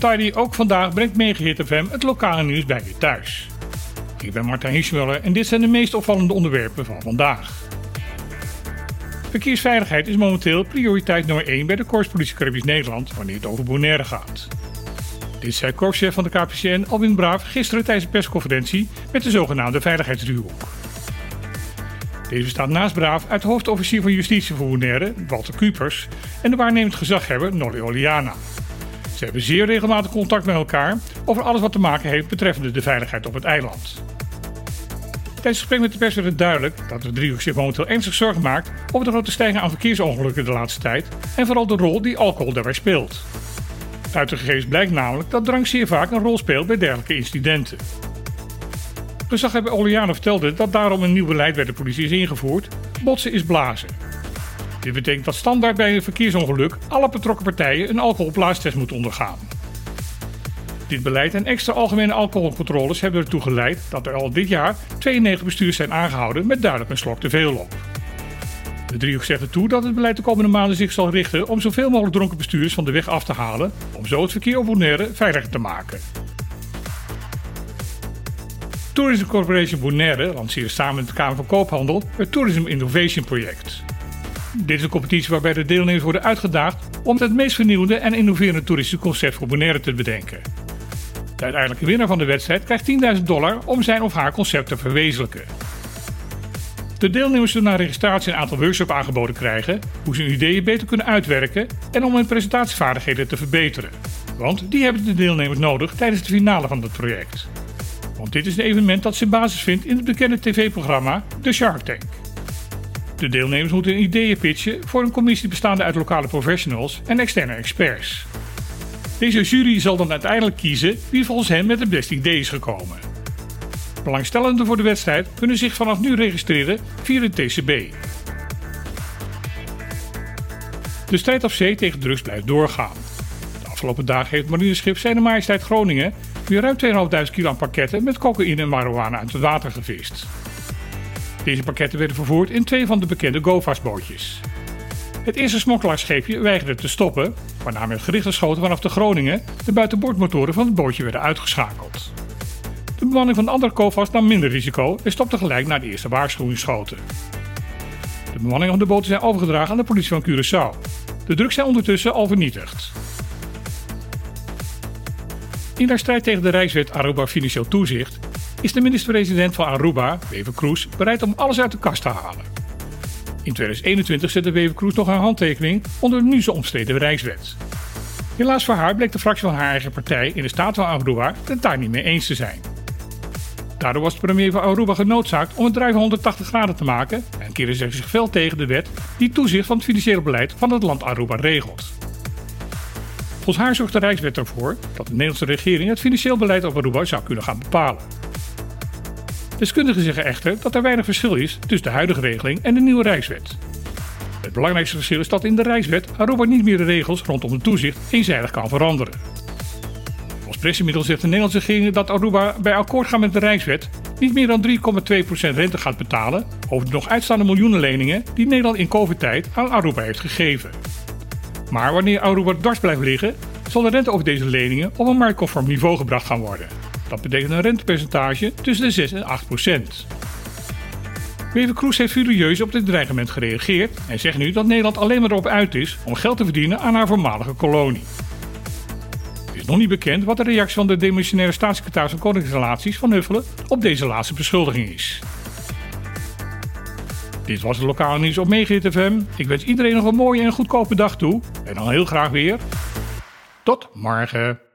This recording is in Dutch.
Tidy ook vandaag brengt Megahit FM het lokale nieuws bij je thuis. Ik ben Martijn Hirschmuller en dit zijn de meest opvallende onderwerpen van vandaag. Verkeersveiligheid is momenteel prioriteit nummer 1 bij de Korpspolitie Nederland wanneer het over Bonaire gaat. Dit zei korpschef van de KPCN Alwin Braaf gisteren tijdens een persconferentie met de zogenaamde veiligheidsdriehoek. Deze bestaat naast Braaf uit hoofdofficier van Justitie voor Bonaire, Walter Kupers, en de waarnemend gezaghebber Nolly Oliana. Ze hebben zeer regelmatig contact met elkaar over alles wat te maken heeft betreffende de veiligheid op het eiland. Tijdens het gesprek met de pers werd duidelijk dat de driehoek zich momenteel ernstig zorgen maakt over de grote stijging aan verkeersongelukken de laatste tijd en vooral de rol die alcohol daarbij speelt. Uit de gegevens blijkt namelijk dat drank zeer vaak een rol speelt bij dergelijke incidenten. Gezaghebber Oliano vertelde dat daarom een nieuw beleid bij de politie is ingevoerd: botsen is blazen. Dit betekent dat standaard bij een verkeersongeluk alle betrokken partijen een alcoholblaastest moeten ondergaan. Dit beleid en extra algemene alcoholcontroles hebben ertoe geleid dat er al dit jaar 92 bestuurders zijn aangehouden met duidelijk een slok te veel op. De driehoek zegt ertoe dat het beleid de komende maanden zich zal richten om zoveel mogelijk dronken bestuurders van de weg af te halen, om zo het verkeer op Bonaire veiliger te maken. Tourism Corporation Bonaire lanceert samen met de Kamer van Koophandel het Tourism Innovation Project. Dit is een competitie waarbij de deelnemers worden uitgedaagd om het meest vernieuwende en innoverende toeristische concept voor Bonaire te bedenken. De uiteindelijke winnaar van de wedstrijd krijgt 10.000 dollar om zijn of haar concept te verwezenlijken. De deelnemers zullen na registratie een aantal workshops aangeboden krijgen hoe ze hun ideeën beter kunnen uitwerken en om hun presentatievaardigheden te verbeteren. Want die hebben de deelnemers nodig tijdens de finale van het project. Want dit is een evenement dat zijn basis vindt in het bekende tv-programma The Shark Tank. De deelnemers moeten hun ideeën pitchen voor een commissie bestaande uit lokale professionals en externe experts. Deze jury zal dan uiteindelijk kiezen wie volgens hen met het beste idee is gekomen. Belangstellenden voor de wedstrijd kunnen zich vanaf nu registreren via de TCB. De strijd op zee tegen drugs blijft doorgaan. Afgelopen dagen heeft marineschip Zijne Majesteit Groningen weer ruim 2.500 kilo aan pakketten met cocaïne en marihuana uit het water gevist. Deze pakketten werden vervoerd in twee van de bekende GoFast-bootjes. Het eerste smokkelaarsscheepje weigerde te stoppen, waarna met gerichte schoten vanaf de Groningen de buitenboordmotoren van het bootje werden uitgeschakeld. De bemanning van de andere GoFast nam minder risico en stopte gelijk na de eerste waarschuwingsschoten. De bemanning van de boten zijn overgedragen aan de politie van Curaçao. De drugs zijn ondertussen al vernietigd. In haar strijd tegen de Rijkswet Aruba Financieel Toezicht is de minister-president van Aruba, Wever Kroes, bereid om alles uit de kast te halen. In 2021 zette Wever Kroes nog haar handtekening onder de nu zo omstreden Rijkswet. Helaas voor haar bleek de fractie van haar eigen partij in de staat van Aruba het daar niet mee eens te zijn. Daardoor was de premier van Aruba genoodzaakt om het drijven 180 graden te maken en keerde ze zich fel tegen de wet die toezicht van het financiële beleid van het land Aruba regelt. Volgens haar zorgt de Rijkswet ervoor dat de Nederlandse regering het financieel beleid op Aruba zou kunnen gaan bepalen. Deskundigen zeggen echter dat er weinig verschil is tussen de huidige regeling en de nieuwe Rijkswet. Het belangrijkste verschil is dat in de Rijkswet Aruba niet meer de regels rondom het toezicht eenzijdig kan veranderen. Als pressiemiddel zegt de Nederlandse regering dat Aruba bij akkoord gaat met de Rijkswet niet meer dan 3,2% rente gaat betalen over de nog uitstaande miljoenen leningen die Nederland in COVID-tijd aan Aruba heeft gegeven. Maar wanneer Aruba dwars blijft liggen, zal de rente over deze leningen op een marktconform niveau gebracht gaan worden. Dat betekent een rentepercentage tussen de 6 en 8 procent. Wever Kroes heeft furieus op dit dreigement gereageerd en zegt nu dat Nederland alleen maar erop uit is om geld te verdienen aan haar voormalige kolonie. Het is nog niet bekend wat de reactie van de demissionaire staatssecretaris van Koningsrelaties van Huffelen op deze laatste beschuldiging is. Dit was het lokale nieuws op Megahit FM. Ik wens iedereen nog een mooie en goedkope dag toe. En dan heel graag weer. Tot morgen.